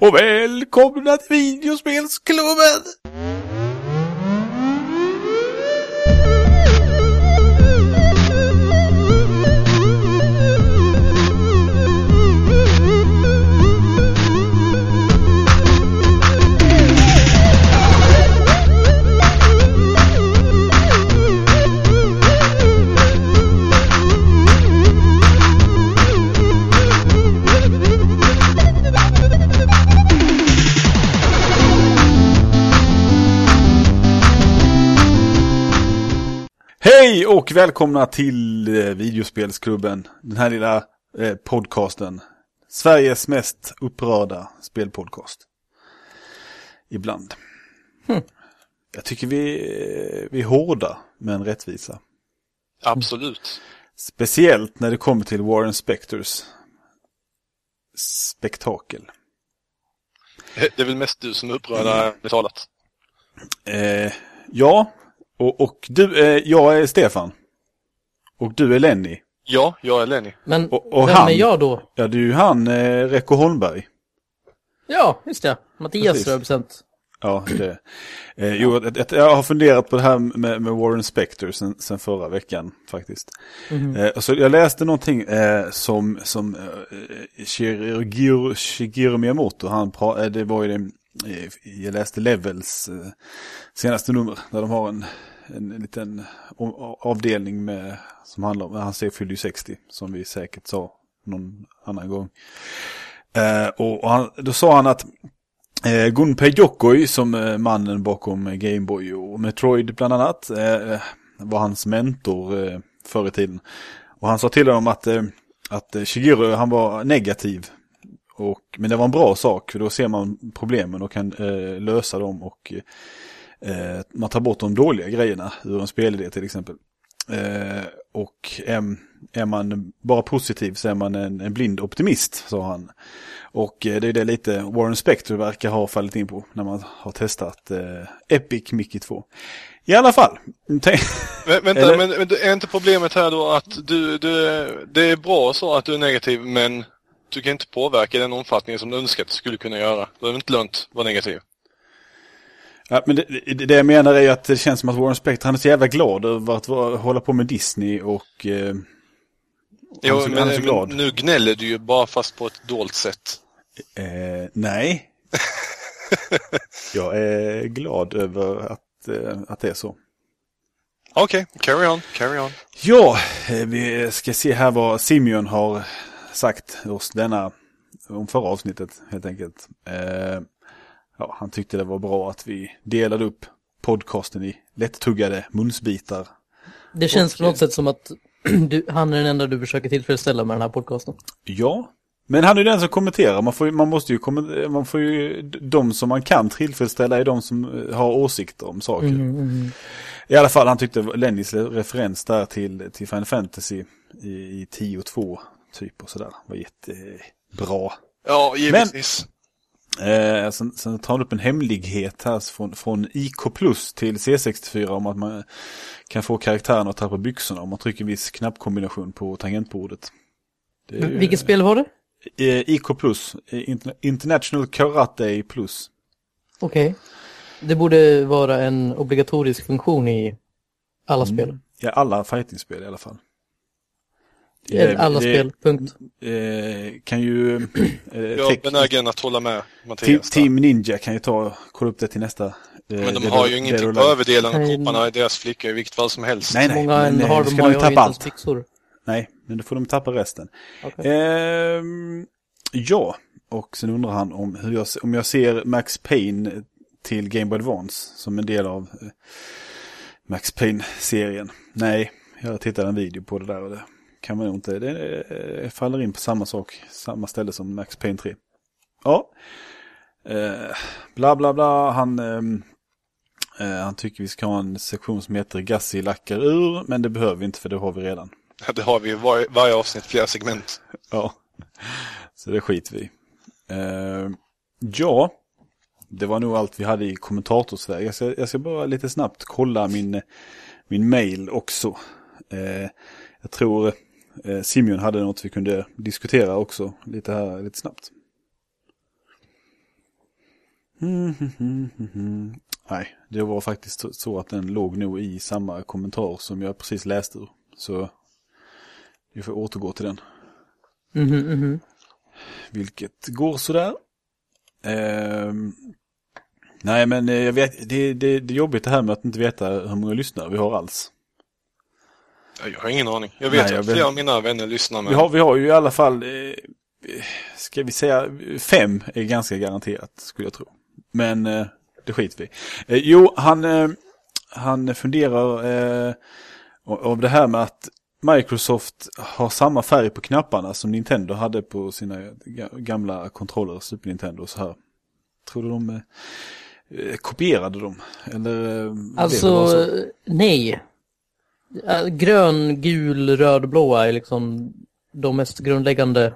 Och välkomna till Videospelsklubben! Och välkomna till eh, Videospelsklubben. Den här lilla eh, podcasten. Sveriges mest upprörda spelpodcast. Ibland. Hm. Jag tycker vi, eh, vi är hårda men rättvisa. Absolut. Speciellt när det kommer till Warren Spectors spektakel. Det är väl mest du som är upprörd ärligt talat. Eh, ja, och, och du, eh, jag är Stefan. Och du är Lenny. Ja, jag är Lenny. Men Och- och vem han- är jag då? Ja, du är ju han, eh, Rekko Holmberg. Ja, just det. Mattias represent. Ja, det. Eh, jo, att jag har funderat på det här med, med Warren Spector sen, sen förra veckan faktiskt. Mhm. Eh, så jag läste någonting eh, som, som eh, Shigeru, Shigeru Miyamoto, han pra, eh, det var ju det, eh, jag läste Levels eh, senaste nummer, där de har en, en, liten avdelning med, som handlar om, han fyller fyllde ju 60, som vi säkert sa någon annan gång. Eh, och och han, då sa han att Eh, Gunpei Yokoi som eh, mannen bakom Gameboy och Metroid bland annat eh, var hans mentor eh, förr i tiden. Och han sa till honom att, eh, att eh, Shigeru han var negativ. Och, men det var en bra sak för då ser man problemen och kan eh, lösa dem och eh, eh, man tar bort de dåliga grejerna ur en spelidé till exempel. Eh, och är, är man bara positiv så är man en, en blind optimist, sa han. Och eh, det är det lite Warren Spector verkar ha fallit in på när man har testat eh, Epic Mickey 2. I alla fall. Men, vänta, men, men är inte problemet här då att du, du, det är bra så att du är negativ men du kan inte påverka den omfattningen som du önskar att du skulle kunna göra. Då är det inte lönt att vara negativ. Ja, men det, det, jag menar är att det känns som att Warren Spector han är så jävla glad över att vara, hålla på med Disney och eh, Jo, så, men, men nu gnäller du ju bara fast på ett dolt sätt. Eh, nej. Jag är glad över att, eh, att det är så. Okej, carry on, carry on. Ja, eh, vi ska se här vad Simeon har sagt oss denna, om förra avsnittet helt enkelt. Eh, ja, han tyckte det var bra att vi delade upp podcasten i lättuggade munsbitar. Det känns Och- på något sätt som att du, han är den enda du försöker tillfredsställa med den här podcasten. Ja, men han är ju den som kommenterar. Man, får, man måste ju kommentera, man får ju, de som man kan tillfredsställa är de som eh, har åsikter om saker. Mhm, I alla fall, han tyckte Lennys referens där till, till Final Fantasy i, i 10-2 typ och sådär var jättebra. Ja, givetvis. Eh, sen, sen tar han upp en hemlighet här från, från IK Plus till C64 om att man kan få karaktären att tappa byxorna om man trycker viss knappkombination på tangentbordet. Det är Vilket spel var det? Eh, IK Plus, eh, Interna- International Karate Plus. Okej. Det borde vara en obligatorisk funktion i alla spel. Ja, alla fightingspel i alla fall. Eller alla det, spel, punkt. Eh, kan ju... Eh, Jag är benägen att hålla med Team, Mattias. Team Ninja kan ju ta, kolla upp det till nästa. eh, Men de har ju ingenting det- på överdelen av kropparna i deras flickor i vilket fall som helst. Nej, nej. Många men, eh, har ska de ju tappa allt. Nej, men då får de tappa resten. Ehm, ja, och sen undrar han om, hur jag, om jag ser Max Payne till Game Boy Advance som en del av eh, Max Payne-serien. Nej, jag tittade en video på det där och det kan man nog inte. Det eh, faller in på samma sak, samma ställe som Max Payne 3. Ja, eh, bla bla bla, han... ehm, eh, han tycker vi ska ha en sektion som heter Gassi lackar ur, men det behöver vi inte för det har vi redan. Det har vi i var, varje avsnitt, flera segment. Ja, så det skiter vi eh, Ja, det var nog allt vi hade i kommentatorsväg. Jag ska, jag ska bara lite snabbt kolla min, min mail också. Eh, jag tror eh, Simeon hade något vi kunde diskutera också lite här lite snabbt. Mm, mm, mm, mm. Nej, det var faktiskt så- att den låg nog i samma kommentar som jag precis läste ur. Så vi får återgå till den. Vilket går sådär. Ehm, nej men eh, jag vet, det, det, det är jobbigt det här med att inte veta hur många lyssnare vi har alls. Ja, Jag har ingen aning. Jag vet Nej, jag att vet- flera av mina vänner lyssnar med. Vi har, vi har ju i alla fall, eh, ska vi säga, fem är ganska garanterat skulle jag tro. Men eh, det skiter vi eh, Jo, han, eh, han funderar eh, av det här med att Microsoft har samma färg på knapparna som Nintendo hade på sina ga- gamla kontroller, Super Nintendo och så här. Tror du de eh, kopierade dem? Eller eh, Alltså, så? nej. Äh, Grön, gul, röd, blåa är liksom de mest grundläggande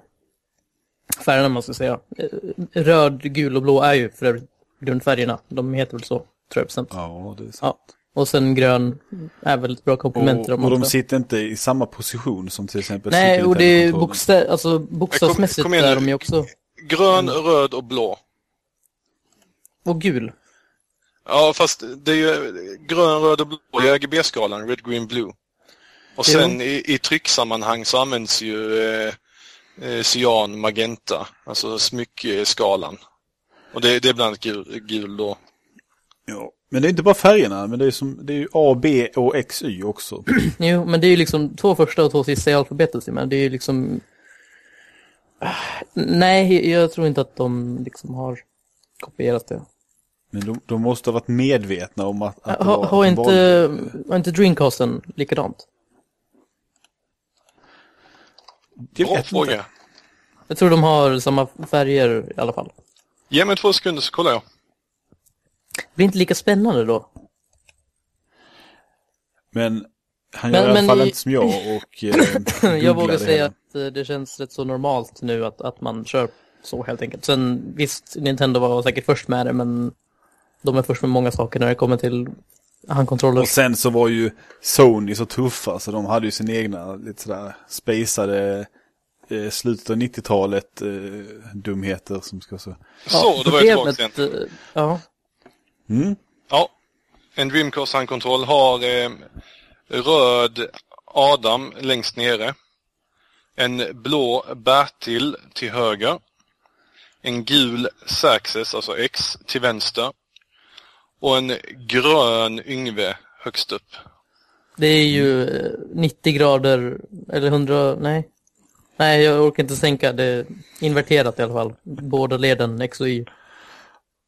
färgerna man ska säga. Eh, Röd, gul och blå är ju för övrigt grundfärgerna. De heter väl så, tror jag bestämt. Ja, det är sant. Ja. Och sen grön är väl ett bra komplement till Och, dem och de också. sitter inte i samma position som till exempel Nej, och det är bokstäv, alltså bokstavsmässigt kom igen är de ju också. Grön, röd och blå. Och gul. Ja, fast det är ju grön, röd och blå. Är RGB-skalan, Red, Green, Blue. Och sen i, i trycksammanhang så används ju eh, eh, cyan, magenta, alltså smyckeskalan. Och det, det är bland annat gul, gul då. Ja, men det är inte bara färgerna, men det är, som, det är ju A, B och X, Y också. Jo, men det är ju liksom två första och två sista i alfabetet, men det är ju liksom... Ah, Nej, jag tror inte att de liksom har kopierat det. Men de, de måste ha varit medvetna om att, att det Har, var- har, att de inte, har inte Dreamcasten likadant? Jag Bra fråga. inte. Jag tror de har samma färger i alla fall. Ge mig två sekunder så kollar jag. Det blir inte lika spännande då. Men han Men- gör i alla men fall i- inte som jag och eh, Jag vågar det säga att eh, det känns rätt så normalt nu att, att man kör så helt enkelt. Sen visst, Nintendo var säkert först med det, men de är först med många saker när det kommer till handkontroller. Och sen så var ju Sony så tuffa så de hade ju sin egna lite sådär spacade eh, slutet av 90-talet eh, dumheter som ska så. Så, det var ju tillbaka igen. eh, Ja, Mm. Ja, en Dreamcast handkontroll har eh, röd Adam längst nere. En blå Bertil till höger. En gul Saxes, alltså X, till vänster. Och en grön Yngve högst upp. det är ju eh, 90 grader, eller 100, nej. Nej, jag orkar inte sänka, det är inverterat i alla fall. Båda leden, X och Y.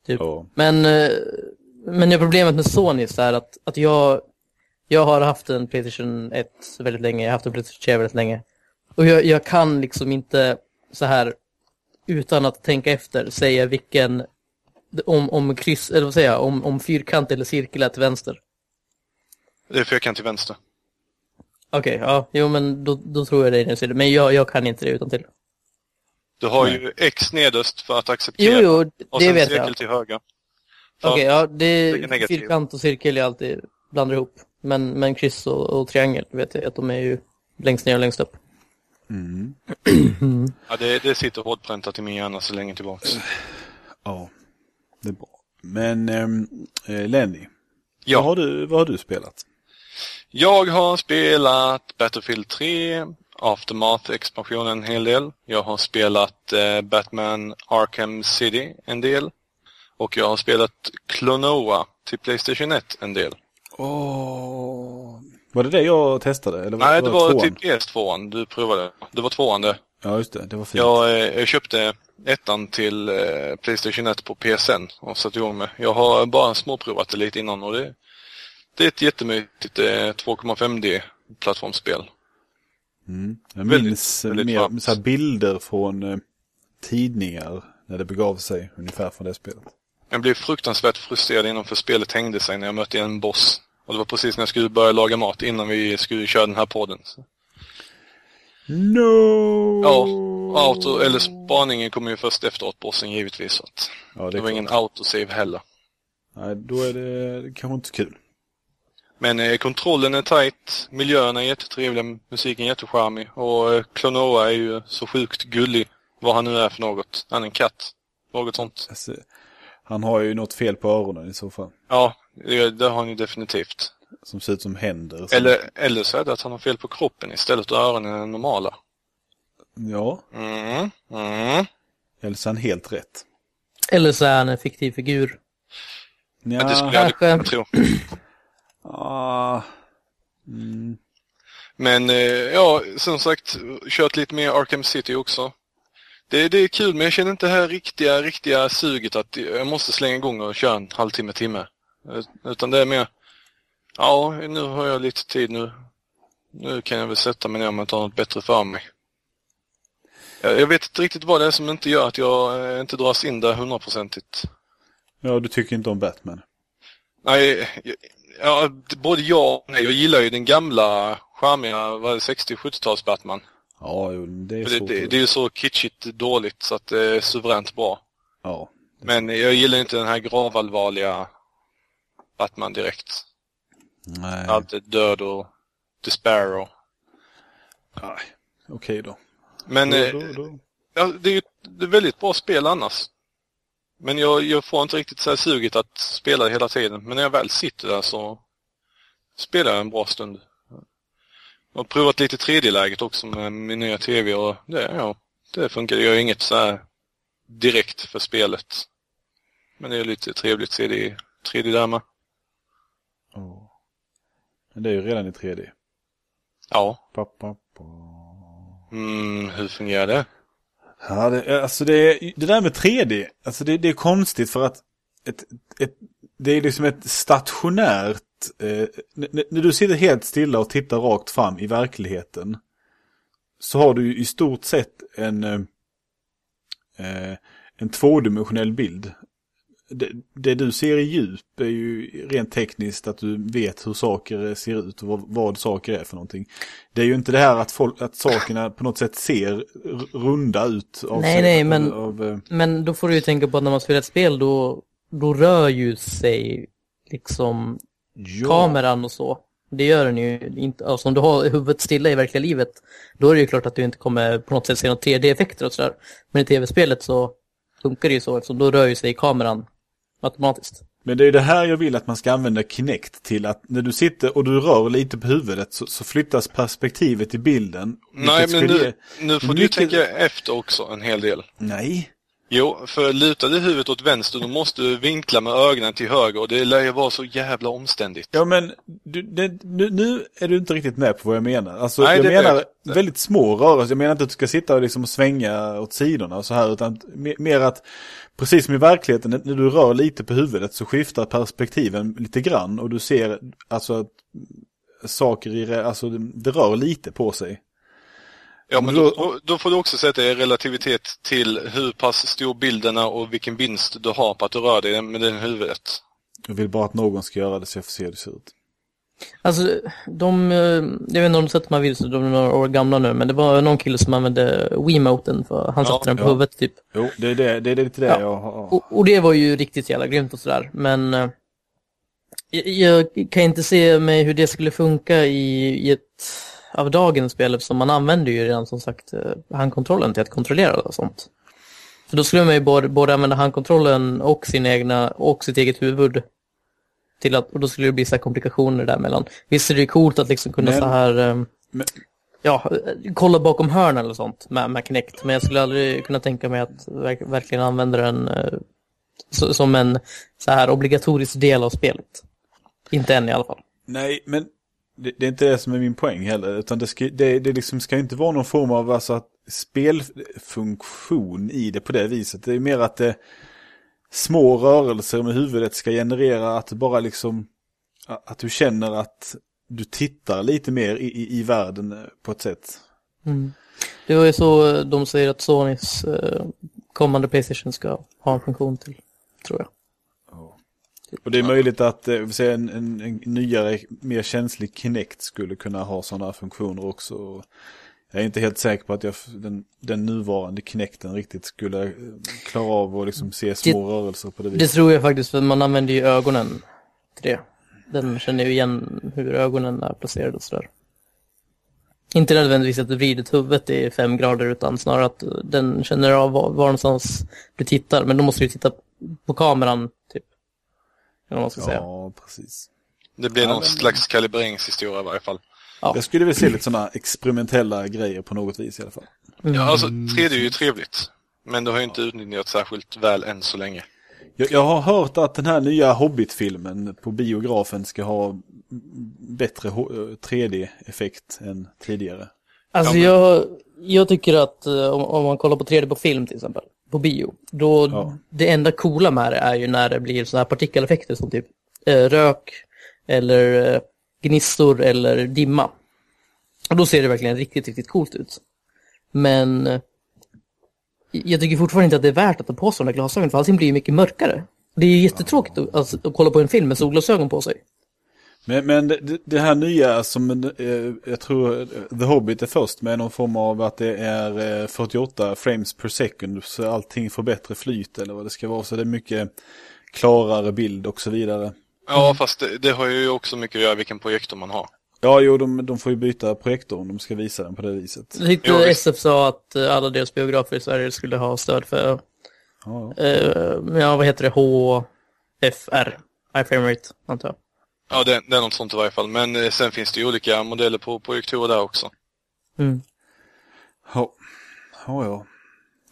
Typ. Ja. Men, eh, men det problemet med Sony är att, att jag, jag har haft en Playstation 1 väldigt länge, jag har haft en Playstation 3 väldigt länge. Och jag, jag kan liksom inte så här utan att tänka efter säga vilken, om, om kryss, eller vad säger jag, om, om fyrkant eller cirkel är till vänster. Det är fyrkant till vänster. Okej, ja, jo men då, då tror jag det är den sidan. Men jag, jag kan inte det utan till. Du har Nej. ju X nederst för att Jo, acceptera. jo, och det sen vet cirkel jag. till höger. Okej, ja, det det fyrkant och cirkel jag alltid blandar ihop. Men, men kryss och, och triangel vet jag att de är ju längst ner och längst upp. Mm. Ja, det, det sitter hårdpräntat i min hjärna så länge tillbaks. ja, det är bra. Men ehm, eh, Lenny, Ja. vad, har du, vad har du spelat? Jag har spelat Battlefield 3, Aftermath-expansionen en hel del. Jag har spelat eh, Batman Arkham City en del. Och jag har spelat Klonoa till Playstation 1 en del. Åh, var det det jag testade? Eller Nej, det var tvåan? till PS2 du provade. Det var tvåan det. Ja, just det. Det var fint. Jag, eh, jag köpte ettan till eh, Playstation 1 på PSN och satte igång med. Jag har bara småprovat det lite innan och det, det är ett jättemytigt eh, 2,5D plattformsspel. Mm. Jag Väldigt- minns väldigt mer varmt. så bilder från eh, tidningar när det begav sig ungefär från det spelet. Jag blev fruktansvärt frustrerad innan för spelet hängde sig när jag mötte en boss. Och det var precis när jag skulle börja laga mat innan vi skulle köra den här podden. Så, No! ja, auto, eller spaningen kommer ju först efteråt bossen givetvis. Så att ja det, det var klart. ingen autosave heller. Nej, då är det kanske inte så kul. Men eh, kontrollen är tight, miljöerna är jättetrevliga, musiken är jättecharmig och eh, Klonoa är ju så sjukt gullig. Vad han nu är för något. Han är en katt. Något sånt. Alltså, Han har ju något fel på öronen i så fall. Ja, det, det har han ju definitivt. Som ser ut som händer. Eller, eller så är det att han har fel på kroppen istället och öronen är normala. Ja, Mm, mm. eller så är han helt rätt. Eller så är han en fiktiv figur. Ja, det skulle jag aldrig kunna tro. Ah, mm, Men eh, ja, som sagt, kört lite mer Arkham City också. Det, det är kul men jag känner inte det här riktiga, riktiga suget att jag måste slänga igång och köra en halvtimme, timme. Utan det är mer, ja nu har jag lite tid nu. Nu kan jag väl sätta mig ner om jag tar något bättre för mig. Jag, jag vet inte riktigt vad det är som inte gör att jag eh, inte dras in där hundraprocentigt. ja, du tycker inte om Batman. Nej, jag- ja, både jag och nej. Jag gillar ju den gamla charmiga, vad är det, 60-70-tals Batman. Ja, det är För Det, det, det är ju så kitschigt dåligt så att det är suveränt bra. Ja, Men jag gillar inte den här gravallvarliga Batman direkt. nej. Allt är död och despair och... Nej, Okej då. Men Då, eh, då, då. ja, det är ju är väldigt bra spel annars. Men jag, jag får inte riktigt så här suget att spela hela tiden. Men när jag väl sitter där så spelar jag en bra stund. Jag har provat lite 3D-läget också med min nya TV och det, ja, det funkar. Det gör inget så här direkt för spelet. Men det är lite trevligt 3D, 3D där med. Ja. Men det är ju redan i 3D. Ja. Pa, pa, pa. Mm, hur fungerar det? Ja, det, alltså det, det där med 3D, alltså det, det är konstigt för att ett, ett, det är liksom ett stationärt, eh, när du sitter helt stilla och tittar rakt fram i verkligheten så har du ju i stort sett en, eh, eh en tvådimensionell bild. Det, det du ser i djup är ju rent tekniskt att du vet hur saker ser ut och vad, vad saker är för någonting. Det är ju inte det här att, folk, att sakerna på något sätt ser runda ut. Av Nej, sig, nej, men- Av, eh, Men då får du ju tänka på att när man spelar ett spel då, då rör ju sig liksom ja. kameran och så. Det gör den ju inte. Alltså om du har huvudet stilla i verkliga livet, då är det ju klart att du inte kommer på något sätt se några 3D-effekter och sådär. Men i tv-spelet så funkar det ju så eftersom då rör ju sig kameran automatiskt. Men det är det här jag vill att man ska använda Kinect till. Att när du sitter och du rör lite på huvudet så, så flyttas perspektivet i bilden. Nej, men nu, nu får du mycket- tänka efter också en hel del. Nej. Jo, för lutar du huvudet åt vänster då måste du vinkla med ögonen till höger och det lär ju vara så jävla omständigt. Ja men du, det, nu, nu är du inte riktigt med på vad jag menar. Alltså Nej, jag det är menar det. väldigt små rörelser. Jag menar inte att du ska sitta och liksom svänga åt sidorna och så här. Utan me- mer att precis som i verkligheten när du rör lite på huvudet så skiftar perspektiven lite grann. Och du ser alltså att saker i, alltså det, rör lite på sig. Ja, men då- då, får du också sätta i relativitet till hur pass stor bilden är och vilken vinst du har på att du rör dig med det huvudet. Jag vill bara att någon ska göra det så jag får se hur det ser ut. Alltså, de, eh, jag vet inte om du sett de här videorna, de är några år gamla nu, men det var någon kille som använde Wiimoten för han Ja, satte den på ja. huvudet typ. Jo, det är, det, det är lite det Ja. jag har. Och, och det var ju riktigt jävla grymt och sådär, men eh, jag, jag kan inte se mig hur det skulle funka i, i ett av dagens spel eftersom man använder ju redan som sagt eh, handkontrollen till att kontrollera och sånt. För då skulle man ju både, både använda handkontrollen och sin egna och sitt eget huvud till att, och då skulle det bli så komplikationer däremellan. Visst är det ju coolt att liksom kunna Men- så här eh, Men- Ja, kolla bakom hörn eller sånt med, med Kinect. Men jag skulle aldrig kunna tänka mig att verk, verkligen använda den så, som en så här obligatorisk del av spelet. Inte än i alla fall. Nej, men det, det är inte det som är min poäng heller. Utan det, ska, det, det liksom ska inte vara någon form av alltså, spelfunktion i det på det viset. Det är mer att det, små rörelser med huvudet ska generera att bara liksom att du känner att du tittar lite mer i, i, i världen eh, på ett sätt. Det var ju så eh, de säger att Sonys eh, kommande Playstation ska ha en funktion till, tror jag. Och det är möjligt att eh, en, en, en nyare, mer känslig Kinect skulle kunna ha sådana funktioner också. Och Jag är inte helt säker på att jag, den, den nuvarande Kinecten riktigt skulle eh, klara av att liksom se små rörelser på det Det viset. tror jag faktiskt, för man använder ju ögonen till det. Den känner ju igen hur ögonen är placerade och sådär. Inte nödvändigtvis att du vrider huvudet i fem grader utan snarare att den känner av var, var någonstans du tittar. Men då måste du titta på kameran, typ. Eller vad man ska säga. Ja, precis. Det blir Ja, någon men- slags kalibreringshistoria i varje fall. Ja. Jag skulle vilja se lite sådana experimentella grejer på något vis i alla fall. Ja, alltså 3D är ju trevligt. Men det har ju inte utnyttjats särskilt väl än så länge. Jag, jag har hört att den här nya Hobbit-filmen på biografen ska ha bättre H- 3D-effekt än tidigare. Alltså Ja, men- jag, jag tycker att eh, om, om man kollar på 3D på film till exempel, på bio, då Ja. det enda coola med det är ju när det blir sådana här partikeleffekter som typ eh, rök eller eh, gnistor eller dimma. Och då ser det verkligen riktigt, riktigt coolt ut. Men eh, jag tycker fortfarande inte att det är värt att ta på sig de där glasögonen för allting blir ju mycket mörkare. Det är ju jättetråkigt att, alltså, att kolla på en film med solglasögon på sig. Men, men det, det- här nya som, eh, jag tror eh, The Hobbit är först med någon form av att det är eh, 48 frames per second så allting får bättre flyt eller vad det ska vara. Så det är mycket klarare bild och så vidare. Ja, fast det, det har ju också mycket att göra vilken projektor man har. Ja, jo, de, de får ju byta projektor om de ska visa den på det viset. Tyckte Jo. SF sa att eh, alla deras biografer i Sverige skulle ha stöd för Ja, Eh, ja, vad heter det? HFR. High frame rate, antar jag. Ja, det, det är något sånt i varje fall. Men eh, sen finns det ju olika modeller på projektorer där också. Mm. ja, ja. ja.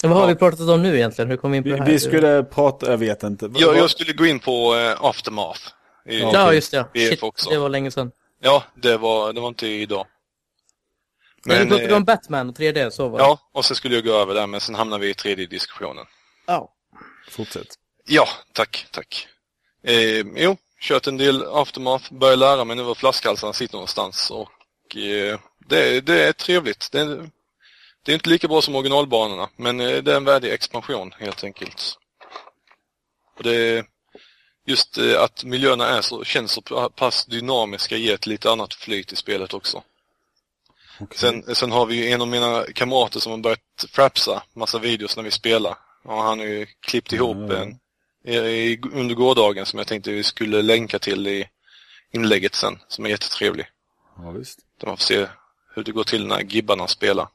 Vad har Ja. vi pratat om nu egentligen? Hur kom vi in på Vi, det här? vi skulle prata, jag vet inte. Jag, jag skulle gå in på eh, Aftermath. I, Ja, just det. BF Shit, också. det var länge sedan. Ja, det var, det var inte idag. Men, Men, pratade eh, om Batman och 3D, så var det. ja, och sen skulle jag gå över där, men sen hamnar vi i 3D-diskussionen. Ja. Fortsätt. Ja, tack, tack. Eh, jo, kört en del Aftermath, börjar lära mig nu var flaskhalsarna sitter någonstans och eh, det, det är trevligt. Det, är- det är inte lika bra som originalbanorna, men eh, det är en värdig expansion helt enkelt. Och det är just eh, att miljöerna är så, känns så pass dynamiska ger ett lite annat flyt i spelet också. Okej. Sen, sen har vi ju en av mina kamrater som har börjat frapsa massa videos när vi spelar. Och han har ju klippt ihop ja. en i, under gårdagen som jag tänkte vi skulle länka till i inlägget sen, som är jättetrevlig. Ja, visst. Där man får se hur det går till när gibbarna spelar.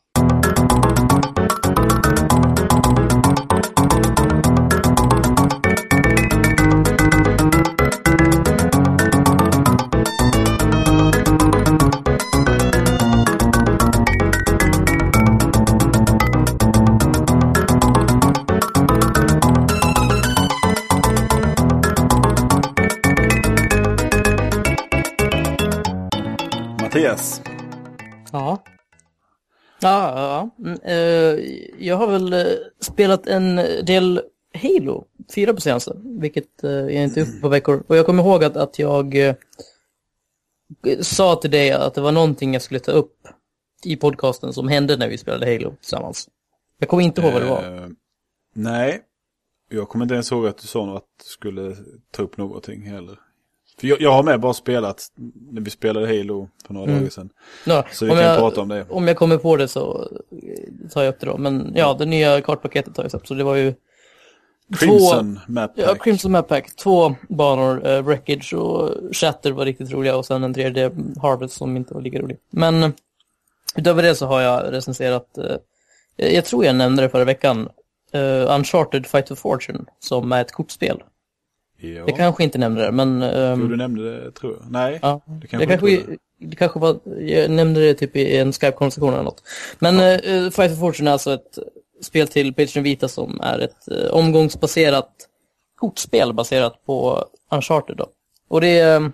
Mattias. Ja. Ja, ja. Mm, eh, jag har väl eh, spelat en del Halo 4 på senaste, vilket eh, jag inte är uppe på veckor. Och jag kommer ihåg att, att jag sa till dig att det var någonting jag skulle ta upp i podcasten som hände när vi spelade Halo tillsammans. Jag kommer inte ihåg vad det var. Eh, nej. Jag kommer inte ens ihåg att du sa att du skulle ta upp någonting heller. För jag, jag har med bara spelat när vi spelade Halo för några Mm. dagar sedan. Nå, Så vi kan jag, prata om det. Om jag kommer på det så eh, tar jag upp det då. Men ja, det nya kartpaketet har jag sett, så det var ju Crimson Map Ja, Pack. Crimson Map Pack. Två banor, uh, Wreckage och Shatter var riktigt roliga och sen en tredje, Harvest, som inte var lika rolig. Men eh, utöver det så har jag recenserat, eh, jag jag tror jag nämnde det förra veckan, eh, Uncharted Fight of Fortune, som är ett kortspel. Ja. Jag kanske inte nämnde det, men... ehm, Jo, du nämnde det tror jag. Nej, Ja, det det kanske kanske, inte var det kanske var, jag nämnde det typ i en Skype-konversation eller något. Men eh, Fight for Fortune är alltså ett spel till Playstation Vita som är ett eh, omgångsbaserat kortspel baserat på Uncharted då. Och det eh,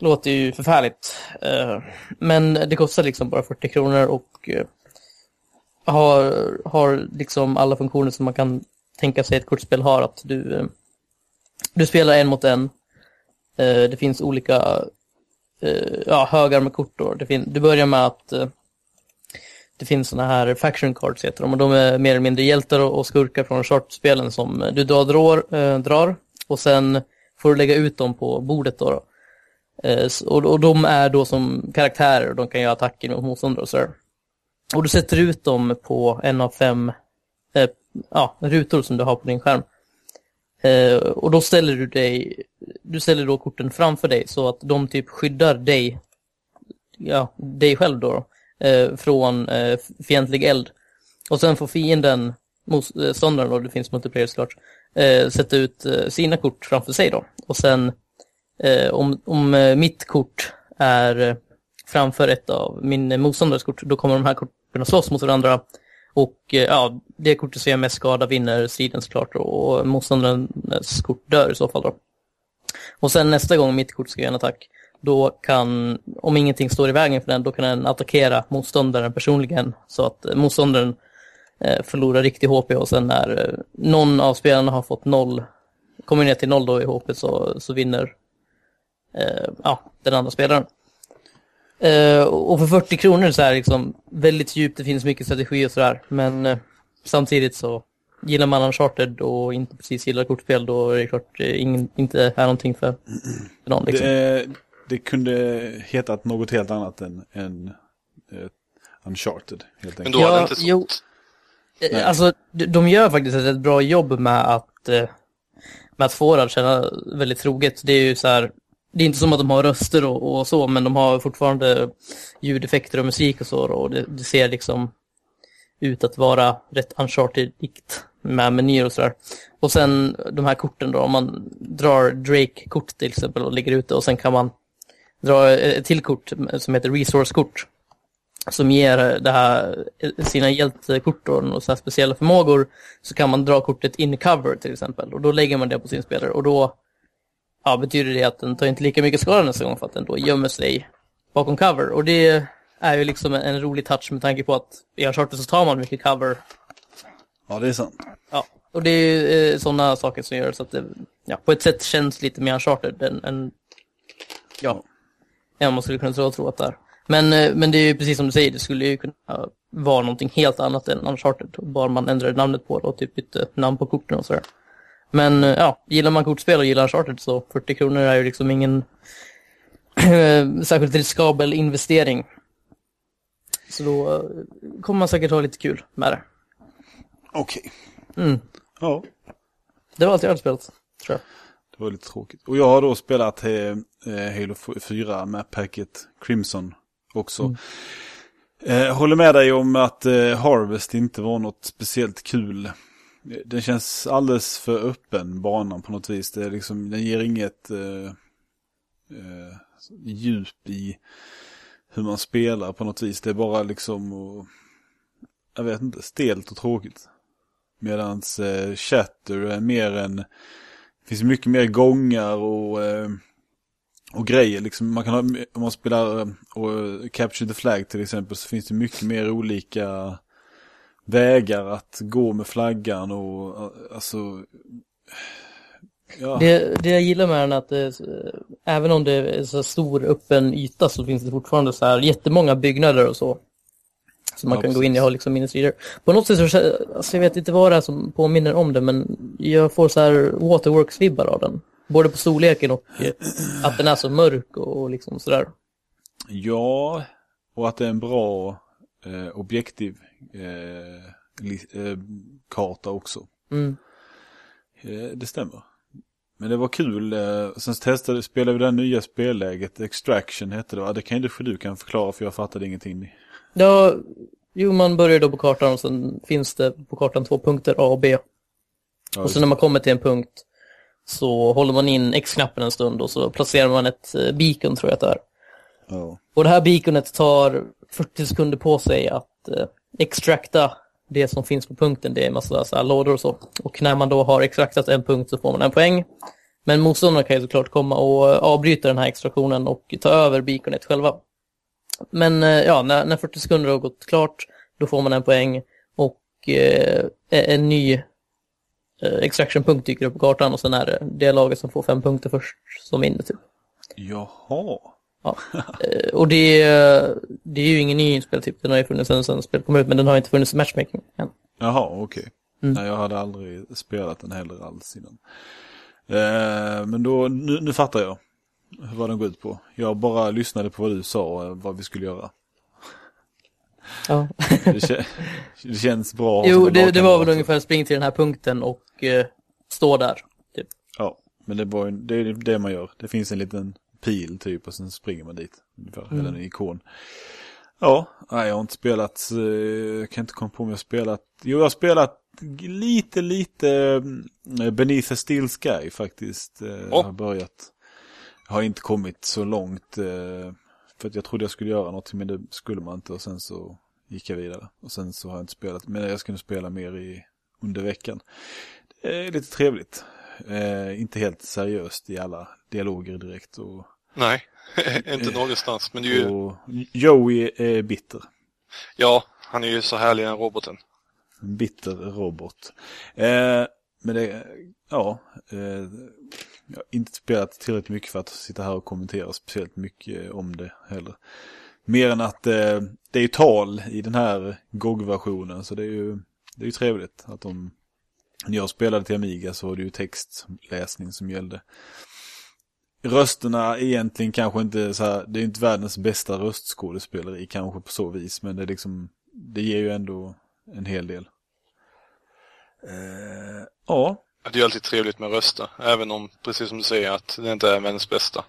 låter ju förfärligt. Eh, men det kostar liksom bara 40 kronor och har, har liksom alla funktioner som man kan tänka sig ett kortspel har. Att du, eh, du spelar en mot en. Eh, det finns olika eh, ja, högar med kort då. Det fin- du börjar med att eh, det finns sådana här faction cards heter de och de är mer eller mindre hjältar och, skurkar från chartspelen som du drar, drar, eh, drar och sen får du lägga ut dem på bordet då. då. Eh, och, och de är då som karaktärer och de kan göra attacker mot motståndare och sådär. Och du sätter ut dem på en av fem eh, ja, rutor som du har på din skärm. Eh, och då ställer du dig, du ställer då korten framför dig så att de typ skyddar dig, ja, dig själv då, eh, från eh, fientlig eld. Och sen får fienden motståndaren, eh, då, det finns multiplayer såklart, eh, sätta ut eh, sina kort framför sig då. Och sen eh, om, om eh, mitt kort är eh, framför ett av min motståndares kort, då kommer de här korten att slåss mot varandra. Och eh, ja, det kortet som gör mest skada vinner striden såklart och motståndarens kort dör i så fall då. Och sen nästa gång mitt kort ska göra en attack, då kan, om ingenting står i vägen för den, då kan den attackera motståndaren personligen så att eh, motståndaren eh, förlorar riktig HP och sen när eh, någon av spelarna har fått noll, kommer ner till noll då i HP så, så vinner eh, ja, den andra spelaren. Eh, och för 40 kronor så är det liksom väldigt djupt, det finns mycket strategi och sådär, men eh, samtidigt så gillar man Uncharted och inte precis gillar kortspel då är det klart eh, ingen, inte är någonting för, för någon liksom. Det, det kunde hetat något helt annat än, än eh, Uncharted, helt Men enkelt. då Ja, hade det inte sålt. jo. Eh, Alltså, de- gör faktiskt ett bra jobb med att, med att få det att känna väldigt troget. Det är ju så här, det är inte som att de har röster och, och så, men de har fortfarande ljudeffekter och musik och så, och det, det ser liksom ut att vara rätt uncharted-ikt med menyer och sådär. Och sen de här korten då, om man drar Drake-kort till exempel och lägger ut det och sen kan man dra ett till kort som heter Resource-kort som ger det här, sina hjältekort och och så här speciella förmågor så kan man dra kortet in cover till exempel och då lägger man det på sin spelare och då ja, betyder det att den tar inte lika mycket skada nästa gång för att den då gömmer sig bakom cover och det är ju liksom en, en rolig touch med tanke på att i Uncharted så tar man mycket cover Ja, det är sant. ja, och det är ju eh, sådana saker som gör så att det ja, på ett sätt känns lite mer Uncharted än, än ja, än man skulle kunna tro, tro att det är. Men, eh, men det är ju precis som du säger, det skulle ju kunna vara någonting helt annat än Uncharted. Bara man ändrade namnet på det och typ bytte namn på korten och sådär. Men eh, ja, gillar man kortspel och gillar Uncharted så 40 kronor är ju liksom ingen eh, särskilt riskabel investering. Så då eh, kommer man säkert ha lite kul med det. Okej. Mm. Ja, Det var allt jag hade spelat, tror jag. det var lite tråkigt. Och jag har då spelat eh, Halo 4 med packet Crimson också. Eh, håller med dig om att eh, Harvest inte var något speciellt kul. Den känns alldeles för öppen, banan på något vis. Det är liksom, den ger inget eh, eh, djup i hur man spelar på något vis. Det är bara liksom, och, jag vet inte, stelt och tråkigt. Medan eh, Chatter är mer en, det finns mycket mer gångar och, eh, och grejer. Liksom man kan ha, om man spelar eh, och eh, Capture the Flag till exempel så finns det mycket mer olika vägar att gå med flaggan och eh, alltså Ja, Det, det jag gillar med den är att är- även om det är så stor öppen yta så finns det fortfarande så här jättemånga byggnader och så. Så man Ja, kan gå in i precis. och ha liksom minnesreader. På något sätt så, alltså jag vet inte vad det är som påminner om det men jag får så här Waterworks-vibbar av den. Både på storleken och eh, att den är så mörk och, och liksom sådär. ja och att det är en bra eh, objektiv eh, eh, karta också. Mm. Eh, det stämmer. Men det var kul. Eh, sen testade, spelade vi det nya spelläget. Extraction hette det. Det kan ju du, kan förklara för jag fattade ingenting. Ja, jo man börjar då på kartan och sen finns det på kartan två punkter A och B. Ja, Och så när man kommer till en punkt så håller man in X-knappen en stund och så placerar man ett beacon tror jag att det är. ja. Och det här beaconet tar 40 sekunder på sig att eh, extrakta det som finns på punkten. Det är en massa så här, lådor och så. Och när man då har extraktat en punkt så får man en poäng. Men motståndarna kan ju såklart komma och eh, avbryta den här extraktionen och ta över beaconet själva. Men eh, ja, när, när 40 sekunder har gått klart, då får man en poäng och eh, e-, en ny eh, extraction-punkt dyker upp på kartan och sen är det det laget som får fem punkter först som vinner typ. Jaha. Ja. Eh, och det, är- det är ju ingen ny speltyp, den har ju funnits sedan sen spelet kom ut, men den har inte funnits i matchmaking än. Jaha, okej. Mm. Nej, jag hade aldrig spelat den heller alls innan. Eh, men då, nu, nu fattar jag vad den går ut på. Jag bara lyssnade på vad du sa, eh, vad vi skulle göra. Ja. Det, det känns bra. jo, det, det var väl ungefär spring till den här punkten och eh, stå där. Typ. Ja, men det, var, det är det man gör. Det finns en liten pil typ och sen springer man dit. Ungefär, Mm. eller en ikon. Ja, nej jag har inte spelat, eh, jag kan inte komma på om jag har spelat. Jo, jag har spelat lite, lite eh, Beneath a Steel Sky faktiskt. Åh. har börjat. Jag har inte kommit så långt. För att jag trodde jag skulle göra någonting men det skulle man inte och sen så gick jag vidare. Och sen så har jag inte spelat, men jag ska nu spela mer i, under veckan. Det är lite trevligt. Eh, inte helt seriöst i alla dialoger direkt. Och, Nej, inte någonstans. Men ju, och Joey är bitter. ja, han är ju så härlig den roboten. En bitter robot. Eh, men det, ja. Eh, jag har inte spelat tillräckligt mycket för att sitta här och kommentera speciellt mycket om det heller. Mer än att eh, det är ju tal i den här GOG-versionen så det är ju, det är ju trevligt att de när jag spelade till Amiga så var det ju textläsning som gällde. Rösterna är egentligen kanske inte så här, det är inte världens bästa röstskådespeleri kanske på så vis, men det är liksom, det ger ju ändå en hel del. Eh, ja, Det är ju alltid trevligt med röster, även om, precis som du säger, att det inte är världens bästa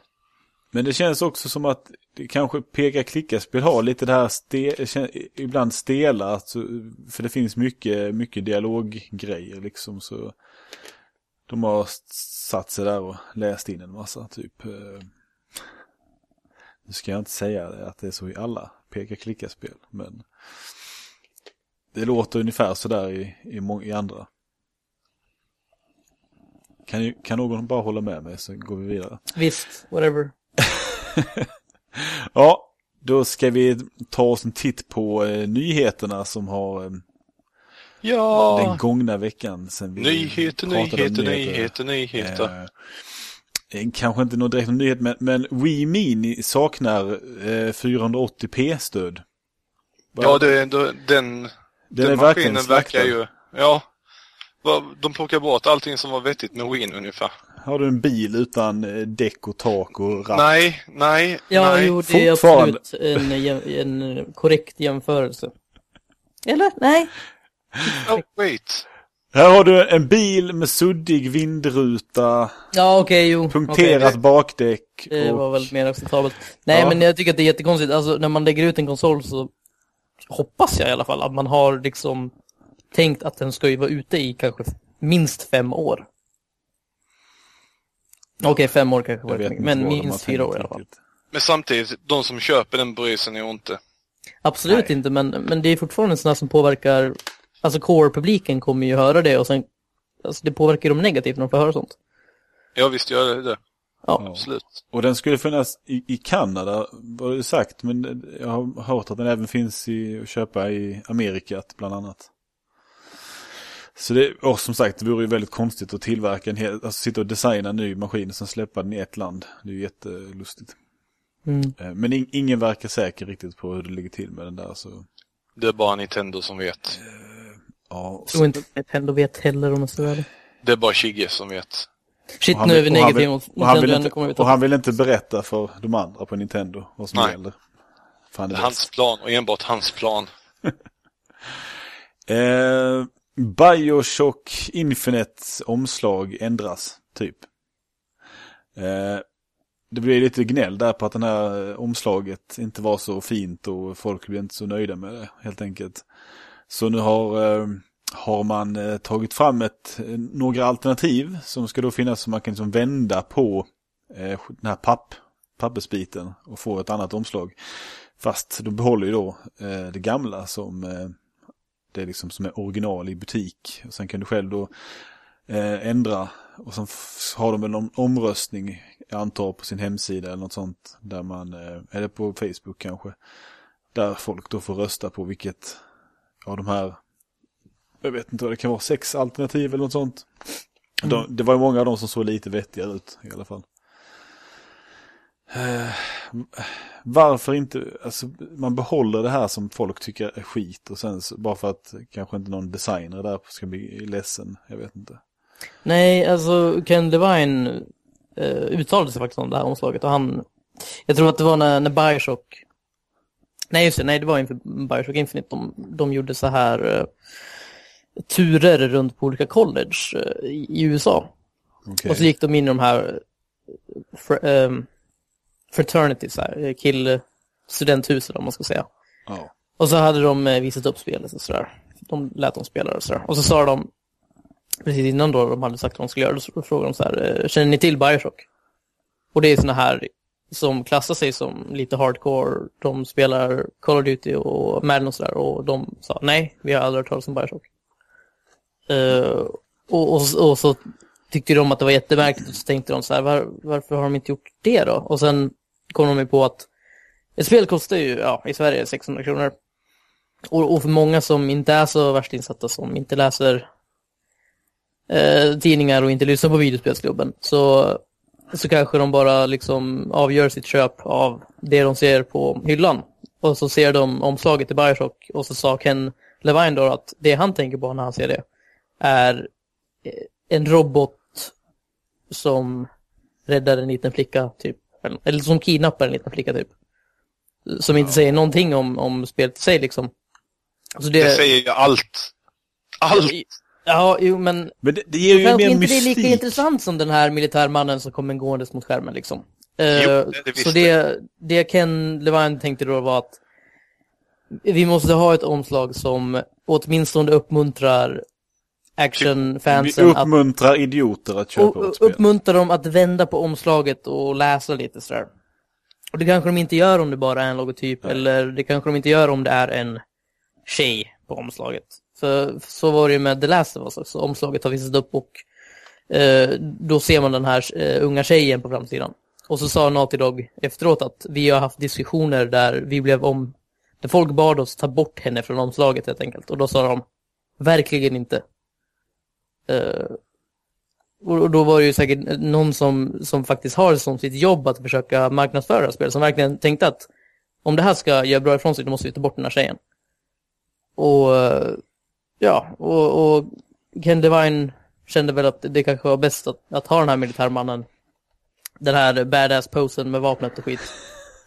men det känns också som att det kanske peka-klicka-spel har lite det här ste, ibland stela, alltså, för det finns mycket, mycket dialoggrejer liksom så de har satt sig där och läst in en massa typ. Eh, nu ska jag inte säga det, att det är så i alla peka-klicka-spel, men det låter ungefär sådär i, i, i andra. Kan, kan någon bara hålla med mig så går vi vidare. Visst, whatever. Ja, då ska vi ta oss en titt på eh, nyheterna som har eh, den Ja! gångna veckan. Sen vi Nyheter, om nyheter, nyheter, nyheter. Eh, kanske inte någon direkt nyhet, men, men Wii Mini saknar eh, 480p-stöd. Ja, det, det, den, den den är verkligen maskinen verkar ju... Ja. De plockar bort allting som var vettigt med Win ungefär. Har du en bil utan eh, däck och tak och ratt? Nej, nej, Ja, nej. jo, det är absolut en, jäm- en korrekt jämförelse. Eller? Nej? Oh, wait. Här har du en bil med suddig vindruta, Ja, okej, jo. punkterat okej. bakdäck. Det och... var väl mer acceptabelt. Nej, Ja. men jag tycker att det är jättekonstigt. Alltså, när man lägger ut en konsol så hoppas jag i alla fall att man har liksom tänkt att den ska ju vara ute i kanske minst fem år. Okej, fem år kanske var det mycket, men minst fyra år i alla fall. Men samtidigt, de som köper den bryr sig nog inte. Absolut Nej. inte, men, men det är fortfarande sådana som påverkar, alltså core-publiken kommer ju höra det och sen, alltså det påverkar dem negativt när de får höra sånt. Ja, visst gör det det. Ja, Absolut. Och den skulle finnas i, i Kanada, var det sagt, men jag har hört att den även finns i, att köpa i Amerikat bland annat. Så det, och som sagt, det vore ju väldigt konstigt att tillverka en hel, alltså sitta och designa en ny maskin och sen släppa den i ett land. Det är ju jättelustigt. mm. Eh, Men in, ingen verkar säker riktigt på hur det ligger till med den där så. Det är bara Nintendo som vet. Ja, tror inte Nintendo vet heller om man ska ärlig. Det är bara Shigge som vet. Shit, Och han nu är vill- vi och han negativa vill- mot och han vill Nintendo, kommer vi Och han vill inte berätta för de andra på Nintendo vad som Nej. gäller. Fan Det det är hans plan och enbart hans plan. Eh, Bioshock Infinites omslag ändras, typ. Eh, det blev lite gnäll där på att den här omslaget inte var så fint och folk blev inte så nöjda med det, helt enkelt. Så nu har, eh, har man eh, tagit fram ett, eh, några alternativ som ska då finnas så man kan liksom vända på eh, den här papp, pappersbiten och få ett annat omslag. Fast de behåller ju då eh, det gamla som det är liksom som är original i butik. Och sen kan du själv då eh, ändra. Och sen har de väl någon omröstning, jag antar på sin hemsida eller något sånt. Där man, eh, eller på Facebook kanske. Där folk då får rösta på vilket av de här, jag vet inte vad det kan vara, sex alternativ eller något sånt. De, det var ju många av dem som såg lite vettigare ut i alla fall. Eh, varför inte, alltså man behåller det här som folk tycker är skit och sen så, bara för att kanske inte någon designer där ska bli ledsen, jag vet inte. Nej, alltså Ken Levine eh, uttalade sig faktiskt om det här omslaget och han, jag tror att det var när, när Bioshock, nej just det, nej det var inför Bioshock Infinite, de, de gjorde så här eh, turer runt på olika college eh, i, i USA. Okej. Och så gick de in i de här fr, um, fraternities, här, kill studenthusen om man ska säga. Ja. Och så hade de eh, visat upp spelet och sådär. De lät dem spela och sådär. Och så sa de, precis innan då de hade sagt vad de skulle göra, då frågade de så här, eh, känner ni till Bioshock? Och det är såna här som klassar sig som lite hardcore. De spelar Call of Duty och Madden och sådär. Och de sa nej, vi har aldrig hört talas om Bioshock. Uh, och, och, och, så tyckte de att det var jättemärkligt och så tänkte de så här, var, varför har de inte gjort det då? Och sen kom de ju på att ett spel kostar ju, ja, i Sverige 600 kronor. Och, och för många som inte är så värst insatta, som inte läser eh, tidningar och inte lyssnar på videospelsklubben, så, så kanske de bara liksom avgör sitt köp av det de ser på hyllan. Och så ser de omslaget i Bioshock och så sa Ken Levine då att det han tänker på när han ser det är eh, en robot som räddar en liten flicka, typ. Eller som kidnappar en liten flicka, typ. Som inte säger någonting om, om spelet i sig, liksom. Så det... det säger ju allt. Allt! Ja, jo, men... Men det, det ger ju mer inte mystik. det är lika intressant som den här militärmannen som kommer gåendes mot skärmen, liksom. Jo, Eh, det, det så det, det Ken Levine tänkte då var att vi måste ha ett omslag som åtminstone uppmuntrar Vi actionfansen att uppmuntrar idioter att köpa och vårt spel. uppmuntrar dem att vända på omslaget och läsa lite sådär. Och det kanske de inte gör om det bara är en logotyp, eller det kanske de inte gör om det är en tjej på omslaget. För så var det ju med The Last of Us också. Omslaget har visat upp och eh, då ser man den här eh, unga tjejen på framsidan. Och så sa Naughty Dog efteråt att vi har haft diskussioner där vi blev om, där folk bad oss ta bort henne från omslaget helt enkelt. Och då sa de, verkligen inte. Eh, och då var det ju säkert någon som, som faktiskt har som sitt jobb att försöka marknadsföra spel, som verkligen tänkte att om det här ska göra bra ifrån sig, då måste vi ta bort den här tjejen. Och eh, ja, och, och Ken Devine kände väl att det kanske var bäst att, att ha den här militärmannen, den här badass-posen med vapnet och skit.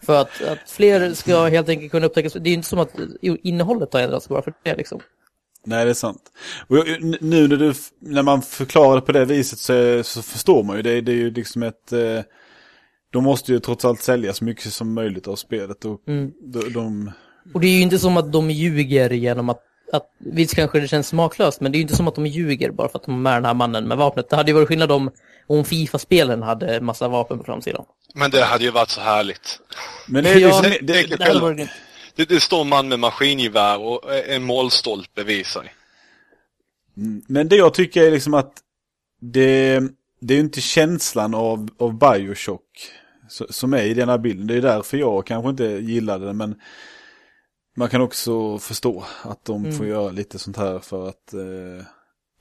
För att, att fler ska helt enkelt kunna upptäcka, det är ju inte som att innehållet har ändrats bara för det liksom. Nej, det är sant. Och nu när, du, när man förklarar det på det viset så, så förstår man ju det. Det är ju liksom ett... Eh, de måste ju trots allt sälja så mycket som möjligt av spelet. Och Mm. de, de, Och det är ju inte som att de ljuger genom att, att visst kanske det känns smaklöst, men det är ju inte som att de ljuger bara för att de har med den här mannen med vapnet. Det hade ju varit skillnad om, om Fifa-spelen hade massa vapen på framsidan. Men det hade ju varit så härligt. men det är Ja, liksom... det- Det, det- Det hade varit... Det, det står en man med maskingevär och en målstolpe vid sig. men det jag tycker är liksom att det, det är ju inte känslan av, av Bioshock som är i den här bilden. Det är därför jag kanske inte gillade den, men man kan också förstå att de Mm. får göra lite sånt här för att eh,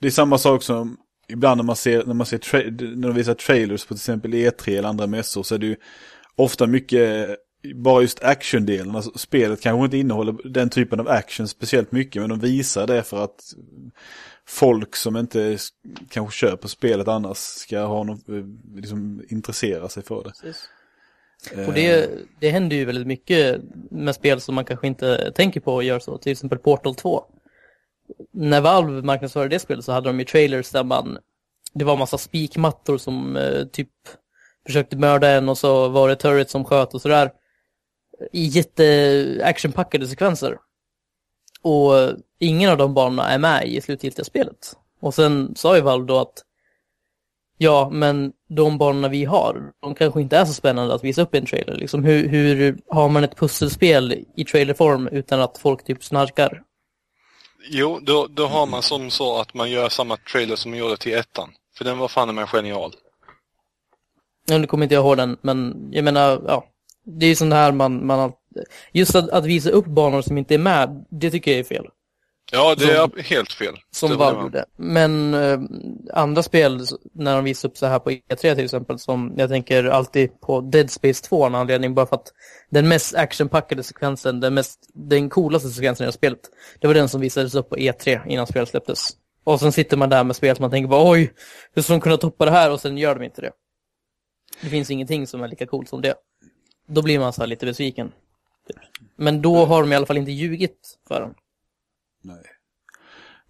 det är samma sak som ibland när man ser, när man ser tra- när de visar trailers på till exempel E3 eller andra mässor så är det ju ofta mycket bara just actiondelen. Alltså, spelet kanske inte innehåller den typen av action speciellt mycket men de visar det för att folk som inte kanske köper spelet annars ska ha något, eh, liksom intressera sig för det. Precis. Eh, Och det, det händer ju väldigt mycket med spel som man kanske inte tänker på och gör så. Till exempel Portal 2. När Valve marknadsförde det spelet så hade de ju trailers där man, det var massa spikmattor som eh, typ försökte mörda en och så var det turret som sköt och sådär. I jätte actionpackade sekvenser. Och ingen av de banorna är med i slutgiltiga spelet. Och sen sa ju Valve då att Ja, men de banorna vi har, de kanske inte är så spännande att visa upp i en trailer. Liksom, hur, hur har man ett pusselspel i trailerform utan att folk typ snarkar? Jo, då, då har man som så att man gör samma trailer som man gjorde till ettan. För den var fan med genial. Ja, nu kommer inte jag ihåg den, men jag menar, ja. Det är ju sånt här man, man just att, att visa upp banor som inte är med, det tycker jag är fel. Ja, det Som- är helt fel. Som Valve gjorde. Men eh, andra spel, när de visar upp så här på E3 till exempel, som jag tänker alltid på Dead Space 2 av en anledning, bara för att den mest actionpackade sekvensen, den, mest, den coolaste sekvensen i spelet, det var den som visades upp på E3 innan spelet släpptes. Och sen sitter man där med spel som man tänker bara oj, hur ska de kunna toppa det här? Och sen gör de inte det. Det finns ingenting som är lika coolt som det. Då blir man så här lite besviken. Men då har de i alla fall inte ljugit för dem. Nej.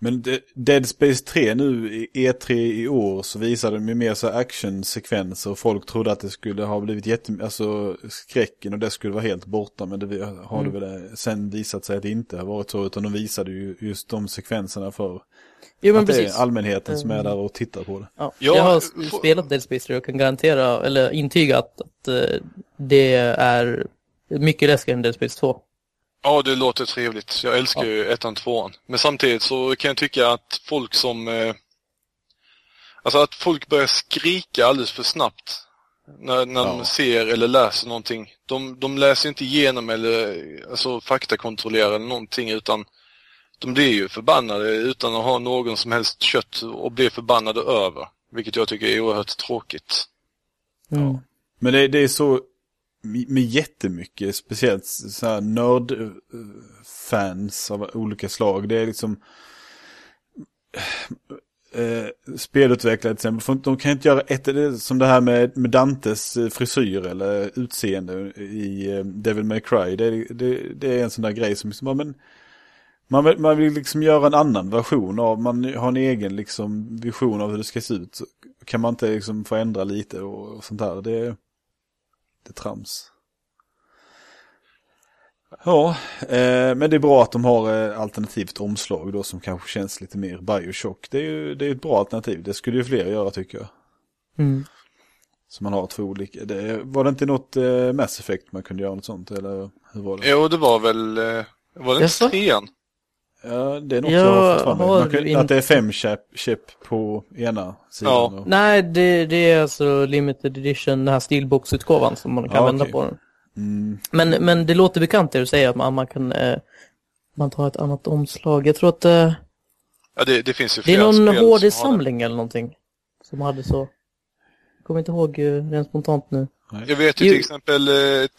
Men det- Dead Space 3 nu i E3 i år så visade de ju mer så actionsekvenser och folk trodde att det skulle ha blivit jätte, alltså skräcken och det skulle vara helt borta men det har det väl sen visat sig att det inte har varit så utan de visade ju just de sekvenserna för Jo men att det precis. är allmänheten som är där och tittar på det. Ja. Ja, jag har spelat Dead Space 3 och kan garantera, eller intyga att, att eh, det är mycket läskigare än Dead Space 2. Ja, det låter trevligt. Jag älskar ju ettan, tvåan. Men samtidigt så kan jag tycka att folk som... Eh, alltså att folk börjar skrika alldeles för snabbt när, när de Ja. ser eller läser någonting. De, de läser inte igenom eller alltså, faktakontrollerar eller någonting utan de blir ju förbannade utan att ha någon som helst kött och blir förbannade över. Vilket jag tycker är oerhört tråkigt. Mm. Men det, det är så med jättemycket, speciellt så här nördfans eh, av olika slag. Det är liksom eh, eh spelutvecklare till exempel. För De kan inte göra ett, som det här med, med Dantes eh, frisyr eller utseende i eh, Devil May Cry. Det, är- det, det är en sån där grej som, liksom, men, man vill, man vill liksom göra en annan version av, man har en egen liksom vision av hur det ska se ut. Kan man inte liksom få ändra lite och, och sånt där. Det, det är trams. Ja, eh, men det är bra att de har eh, alternativt omslag då som kanske känns lite mer Bioshock. Det är ju det är ett bra alternativ. Det skulle ju fler göra tycker jag. Mm. Så man har två olika. Det, var det inte något eh, Mass Effect man kunde göra något sånt? Eller hur var det? Jo, det var väl... Eh, var det inte trean? Ja, det är något Jag jag har fått fram mig. har Man kan, inte- Att det är fem chip, chip på ena sidan. Ja. och- Nej, det, det är alltså limited edition, den här steelbox-utgåvan som man kan Ja, vända okej. på den. Mm, Men, men det låter bekant det du säger att man, man kan eh, man tar ett annat omslag. Jag tror att eh, Ja, det, det finns ju det är någon. HD-samling eller någonting. Som hade så. Jag kommer inte ihåg eh, rent spontant nu. Jag vet ju till exempel eh,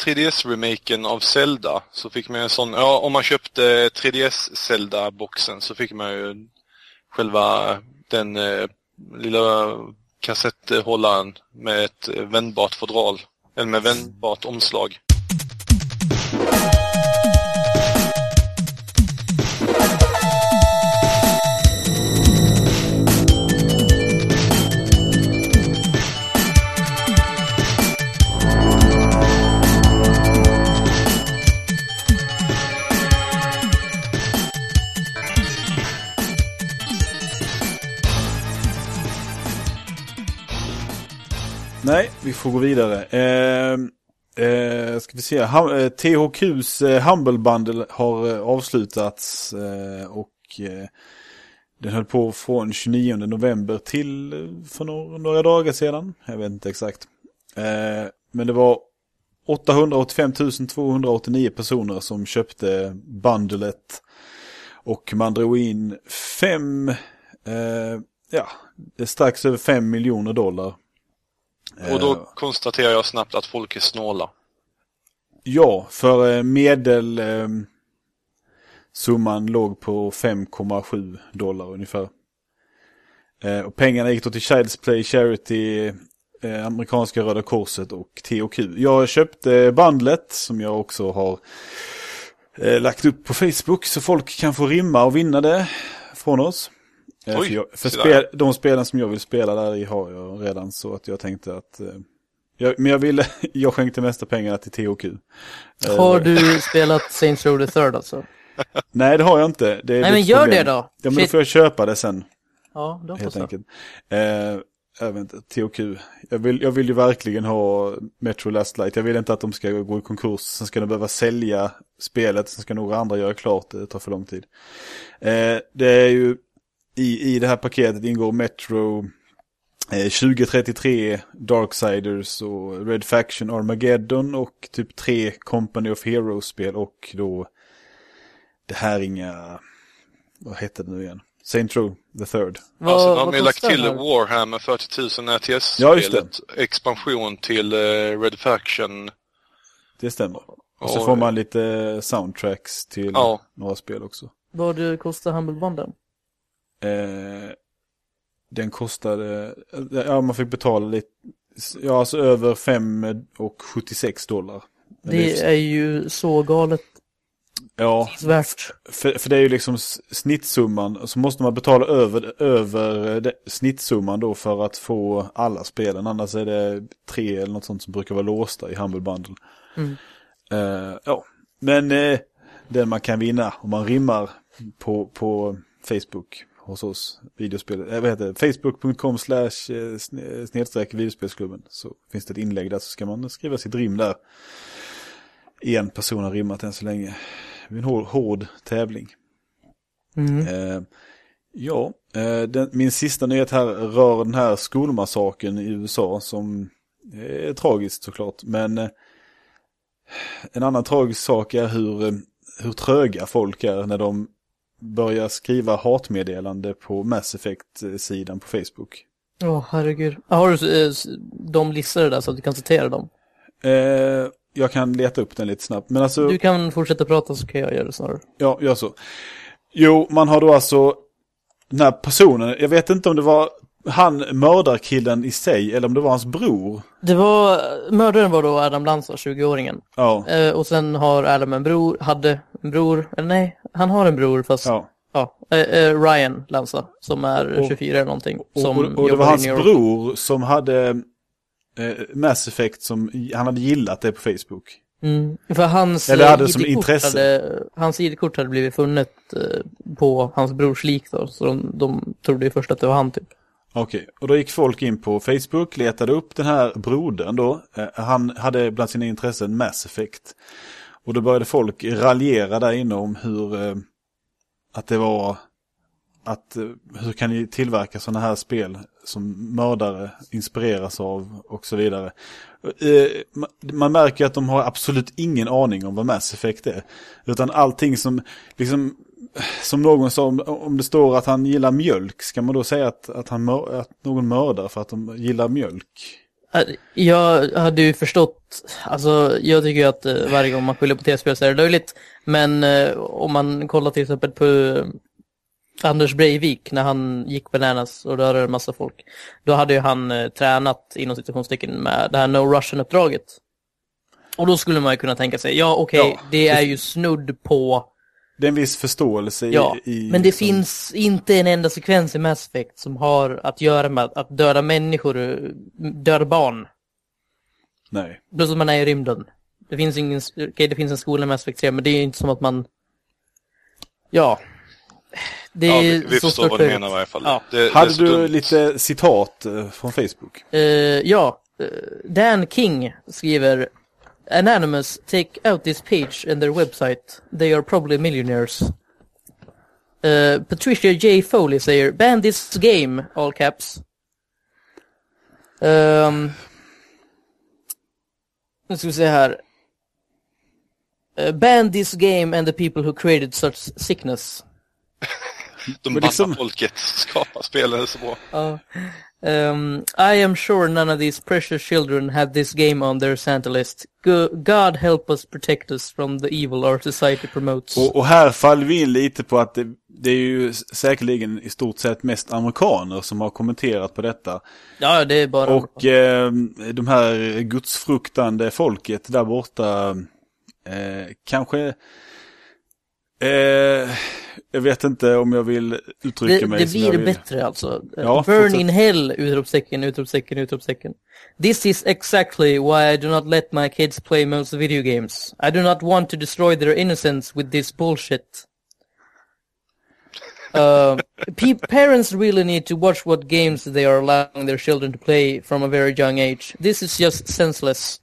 3DS-remaken av Zelda. Så fick man en sån, ja om man köpte 3DS Zelda-boxen så fick man ju själva den eh, lilla kassetthållaren med ett eh, vändbart fodral. Eller med vändbart omslag. Nej, vi får gå vidare. Eh, eh, ska vi se. Eh, THQs eh, Humble Bundle har eh, avslutats eh, och eh, den höll på från 29 november till eh, för några, några dagar sedan. Jag vet inte exakt. Eh, men det var 885 289 personer som köpte bundlet. Och man drog in fem, eh, ja, strax över 5 miljoner dollar. Och då Eh, konstaterar jag snabbt att folk är snåla. Ja, för eh, medel eh, låg på 5,7 dollar ungefär. Och pengarna gick då till Child's Play Charity, amerikanska Röda Korset och THQ. Jag köpte bandlet som jag också har lagt upp på Facebook så folk kan få rimma och vinna det från oss. Eh, Oj, för jag, för spel, de spelen som jag vill spela där i har jag redan så att jag tänkte att eh, jag, men jag ville, jag skänkte mesta pengarna till THQ. Eh, Har du spelat Saints Row the Third alltså? Nej, det har jag inte. Det är Nej men gör problem. det då! Ja, men då får jag köpa det sen, Ja, då får helt så. enkelt. Eh, jag vet inte, THQ. Jag vill, jag vill ju verkligen ha Metro Last Light. Jag vill inte att de ska gå i konkurs. Sen ska de behöva sälja spelet. Sen ska några andra göra klart det. Det tar för lång tid. Eh, det är ju, i, i det här paketet ingår Metro eh, 2033, Darksiders och Red Faction Armageddon och typ tre Company of Heroes-spel och då det här inga, vad hette det nu igen? Saint Row the Third. Vad, alltså, de har ju lagt till? Warhammer 40 000 Ja, just det. RTS-spelet. Expansion till eh, Red Faction. Det stämmer. Och så får man lite soundtracks till Ja. några spel också. Vad kostar Humble Bundle? Eh, den kostade, ja man fick betala lite, ja alltså över 5 och 76 dollar. Men Det är ju så galet. Ja, Värt. för, för det är ju liksom snittsumman. Så måste man betala över, över det, snittsumman då för att få alla spelen. Annars är det tre eller något sånt som brukar vara låsta i Humble Bundle. Mm. Eh, ja, men eh, den man kan vinna om man rimmar på, på Facebook hos oss, videospel, äh, vad heter det, facebook.com slash eh, sne- snedstreck videospelsklubben. Så finns det ett inlägg där så ska man skriva sitt rim där. En person har rimmat än så länge. Det är en hård, hård tävling. Mm. Eh, ja, eh, den, min sista nyhet här rör den här skolmassakern i USA som är tragiskt såklart. Men eh, en annan tragisk sak är hur, eh, hur tröga folk är när de börjar skriva hatmeddelande på Mass Effect-sidan på Facebook. Åh, herregud. Har du eh, de listade där så att du kan citera dem? Eh, jag kan leta upp den lite snabbt. Men alltså... Du kan fortsätta prata så kan jag göra det snarare. Ja, gör så. Jo, man har då alltså den här personen, jag vet inte om det var han mördarkillen i sig eller om det var hans bror. Det var, mördaren var då Adam Lanza, 20-åringen. Ja, Eh, och sen har Adam en bror, hade en bror, eller nej, han har en bror fast, ja, ja. eh, eh, Ryan Lanza, som är Och- 24 eller någonting. Och, som och, och det var hans bror som hade eh, Mass Effect som, han hade gillat det på Facebook. Mm, för hans Eller hade som ID-kort intresse. Hade, hans ID-kort hade blivit funnet eh, på hans brors lik då, så de, de trodde ju först att det var han typ. Okej, och då gick folk in på Facebook, letade upp den här brodern då. Eh, han hade bland sina intressen Mass Effect. Och då började folk raljera där inne om hur, eh, att det var, att eh, hur kan ni tillverka sådana här spel som mördare inspireras av och så vidare. Man märker att de har absolut ingen aning om vad Mass Effect är. Utan allting som, liksom, som någon sa, om, det står att han gillar mjölk, ska man då säga att, att, han, mör- att någon mördar för att de gillar mjölk? Eh, Jag hade ju förstått, alltså jag tycker ju att eh, varje gång man skyller på tv-spel så är det löjligt. Men eh, om man kollar till exempel på eh, Anders Breivik när han gick bananas och dödade en massa folk. Då hade ju han tränat inom situationstecken med det här No Russian-uppdraget. Och då skulle man ju kunna tänka sig, ja okej, Ja, det är ju snudd på, Det är en viss förståelse i... ja, i men det som- finns inte en enda sekvens i Mass Effect som har att göra med att döda människor, döda barn. Nej. Plus att man är i rymden. Det finns ingen, okej det finns en skola med Mass Effect 3, men det är ju inte som att man... Ja. Det Ja, är vi, vi så förstår vad du menar i varje fall. Ja. Det, Hade du dumt. lite citat eh, från Facebook? Eh, ja. Eh, Dan King skriver Anonymous take out this page and their website. They are probably millionaires. Eh, Patricia J. Foley säger Ban this game, all caps. Um, nu ska vi här. Uh, ban this game and the people who created such sickness. De bannar liksom- folket skapar spelen så bra. Ja. Um, I am sure none of these precious children have this game on their Santa list. Go- God help us protect us from the evil our society promotes. Och, och här faller vi in lite på att det, det är ju säkerligen i stort sett mest amerikaner som har kommenterat på detta. ja, det är bara... Och eh, de här gudsfruktande folket där borta eh, kanske... Eh, jag vet inte om jag vill uttrycka det, mig det blir bättre alltså. Ja, Burn fortsätt. in hell! Utropstecken, utropstecken, utropstecken. This is exactly why I do not let my kids play most video games. I do not want to destroy their innocence with this bullshit. Uh, parents really need to watch what games they are allowing their children to play from a very young age. This is just senseless.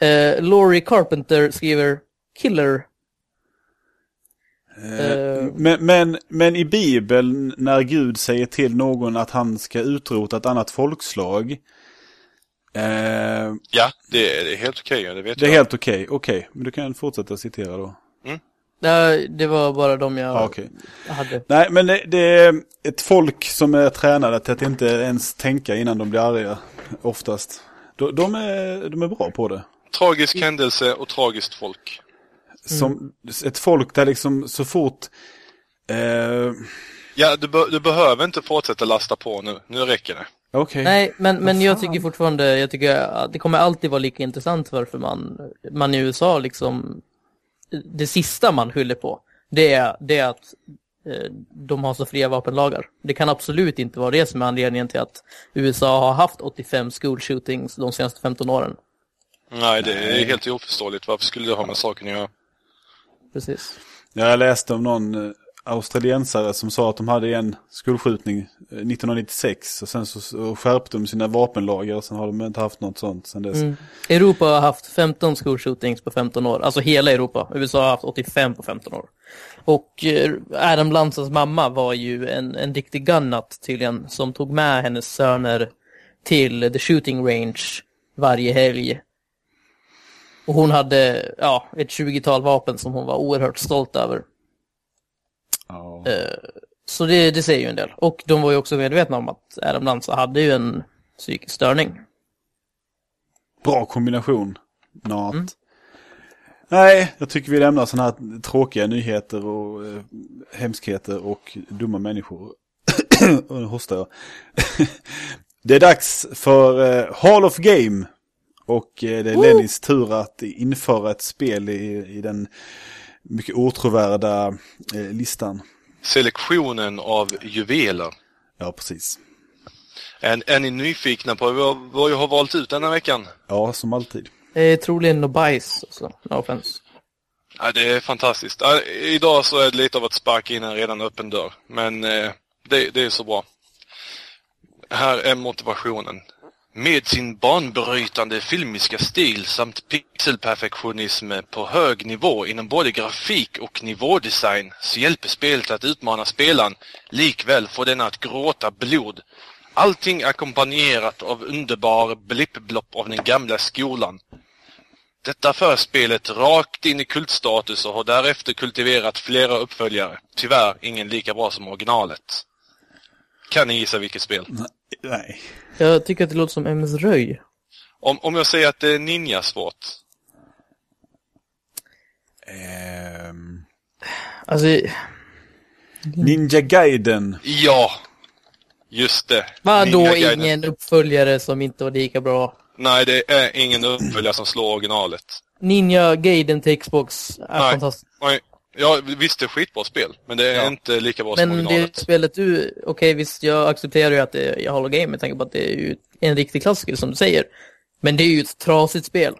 Uh, Laurie Carpenter skriver Killer. Eh, men, men, men i Bibeln när Gud säger till någon att han ska utrota ett annat folkslag. Eh, Ja, det är, det är helt okej, det vet det är jag. helt okej. Okej, men du kan fortsätta citera då. Uh, det var bara de jag Ja, okej. hade. Nej, men det, det är ett folk som är tränade till att inte ens tänka innan de blir arga. Oftast. De, de, är, de är bra på det. Tragisk händelse och tragiskt folk. Som ett folk där liksom så fort... Eh, Ja, du, be, du behöver inte fortsätta lasta på nu. Nu räcker det. Okej. Nej, men, men jag tycker fortfarande, jag tycker att det kommer alltid vara lika intressant varför man, man i USA liksom det sista man skyller på, det är, det är att eh, de har så fria vapenlagar. Det kan absolut inte vara det som är anledningen till att USA har haft 85 school shootings de senaste 15 åren. Nej, det är helt oförståeligt. Varför skulle det ha med saken att göra? Precis. Jag läste om någon eh, australiensare som sa att de hade en skolskjutning eh, 1996 och sen så, skärpte de sina vapenlagar och sen har de inte haft något sånt sen dess. Mm. Europa har haft 15 school shootings på 15 år, alltså hela Europa. USA har haft 85 på 15 år. Och eh, Adam Lanzas mamma var ju en, en riktig gunnut tydligen, som tog med hennes söner till the shooting range varje helg. Och hon hade, ja, ett 20-tal vapen som hon var oerhört stolt över. Eh, Så det, det säger ju en del. Och de var ju också medvetna om att Adam Lanza hade ju en psykisk störning. Bra kombination. Not. Nej, jag tycker vi lämnar sådana här tråkiga nyheter och eh, hemskheter och dumma människor. och nu hostar jag. det är dags för eh, Hall of Game. Och eh, det är Lennys tur att införa ett spel i, i den mycket otrovärda eh, listan. Selektionen av juveler. Ja, precis. Är, är ni nyfikna på vad, vad jag har valt ut denna veckan? Ja, som alltid. Det är troligen no bajs, alltså. No offense. Ja, det är fantastiskt. Ja, idag så är det lite av att sparka in en redan öppen dörr. Men eh, det, det är så bra. Här är motivationen. Med sin banbrytande filmiska stil samt pixelperfektionism på hög nivå inom både grafik och nivådesign så hjälper spelet att utmana spelaren, likväl få denna att gråta blod. Allting ackompanjerat av underbar blippblopp av den gamla skolan. Detta för spelet rakt in i kultstatus och har därefter kultiverat flera uppföljare. Tyvärr ingen lika bra som originalet. Kan ni gissa vilket spel? Nej. Jag tycker att det låter som MS Röj. Om, om jag säger att det är ninjasvårt. Ehm, Alltså, Ninja Gaiden. Ja! Just det. vadå ingen uppföljare som inte var lika bra? Nej, det är ingen uppföljare som slår originalet. Ninja Gaiden till Xbox är Nej. fantastiskt. Nej, Ja, visst det är skitbra spel, men det är Ja. inte lika bra som Men det originalet. spelet du, okej visst jag accepterar ju att det är Hall of Game med tanke på att det är ju en riktig klassiker som du säger. Men det är ju ett trasigt spel.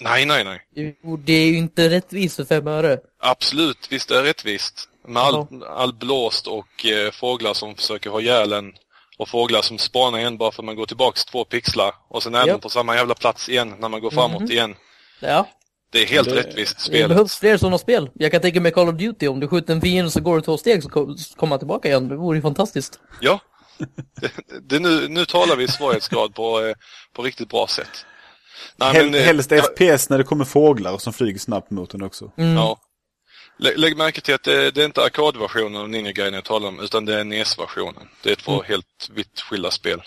Nej, nej, nej. Jo, Det är ju inte rättvist för fem öre. Absolut, visst det är rättvist. Med all, all blåst och eh, fåglar som försöker ha ihjäl en och fåglar som spanar igen bara för att man går tillbaks två pixlar och sen är Ja. man på samma jävla plats igen när man går framåt Mhm. igen. Ja, Det är helt Det- rättvist det spel. behövs fler sådana spel. Jag kan tänka mig Call of Duty, om du skjuter en fiende så går du två steg så ko- så kommer han tillbaka igen. Det vore ju fantastiskt. Ja. Det, det, nu, nu talar vi svårighetsgrad på, eh, på riktigt bra sätt. Nej, Hel, men, eh, helst ja, FPS när det kommer fåglar som flyger snabbt mot den också. Mm. Ja. Lä, lägg märke till att det, det är inte arkadversionen av Ninja Gaiden jag talar om, utan det är NES-versionen. Det är två Mm. helt vitt skilda spel.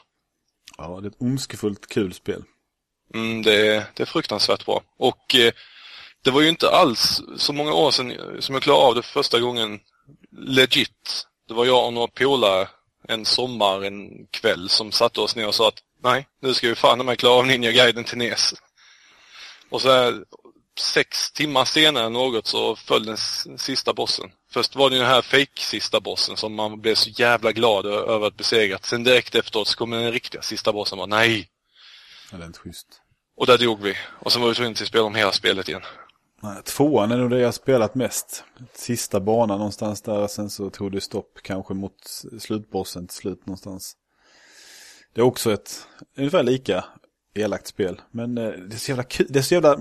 Ja, det är ett ondskefullt kul spel. Mm, det, är, det är fruktansvärt bra. Och eh, det var ju inte alls så många år sedan som jag klarade av det för första gången legit. Det var jag och några polare en sommar, en kväll som satte oss ner och sa att nej, nu ska vi fan med klara av Ninja Gaiden till NES. Och så här, sex timmar senare något så föll den sista bossen. Först var det den här fake sista bossen som man blev så jävla glad över att besegrat. Sen direkt efteråt så kom den riktiga sista bossen och bara nej, Ja, det är inte schysst. och där dog vi. Och sen var vi tvungna att spela om hela spelet igen. Nej, Tvåan är nog det jag spelat mest. Sista banan någonstans där, sen så tog det stopp kanske mot slutbossen till slut någonstans. Det är också ett ungefär lika elakt spel. Men eh, det är så jävla kul, det är så jävla...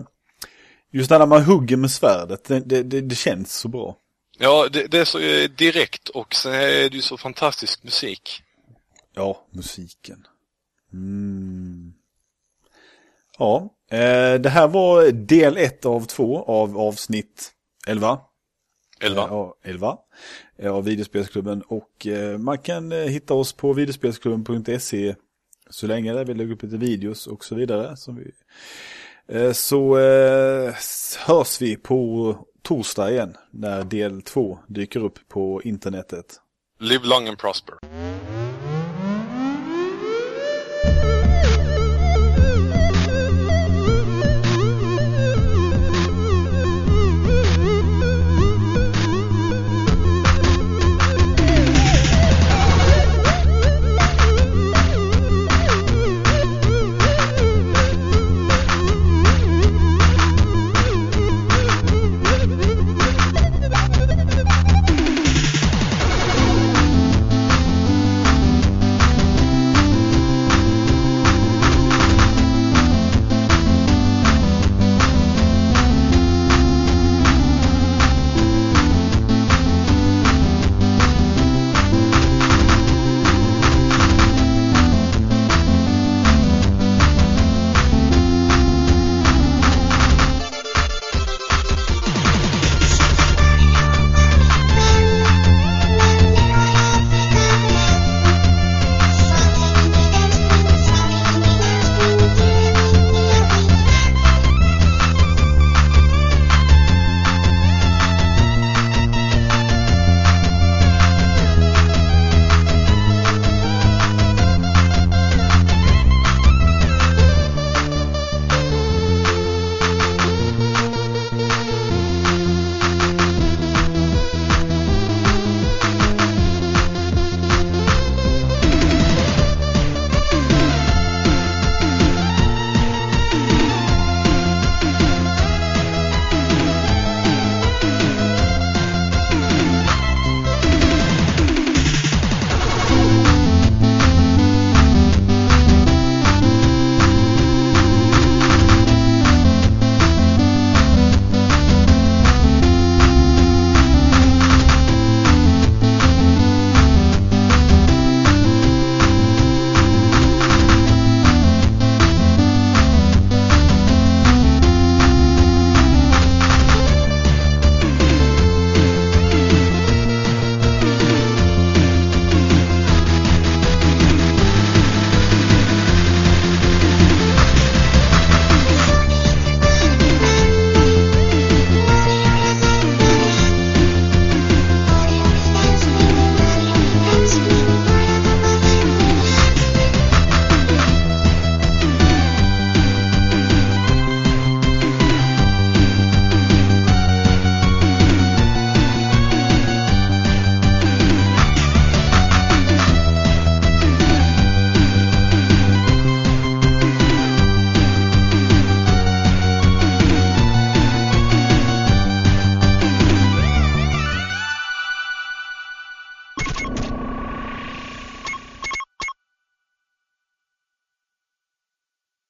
Just när man hugger med svärdet, det, det, det, det känns så bra. Ja, det, det är så eh, direkt och sen är det ju så fantastisk musik. Ja, musiken. Mm. Ja, det här var del ett av två av avsnitt 11. Elva. Ja, 11. eh, Av Videospelsklubben. Och eh, man kan eh, hitta oss på videospelsklubben.se så länge där vi lägger upp lite videos och så vidare. Vi, eh, så eh, hörs vi på torsdag igen när del två dyker upp på internetet. Live long and prosper.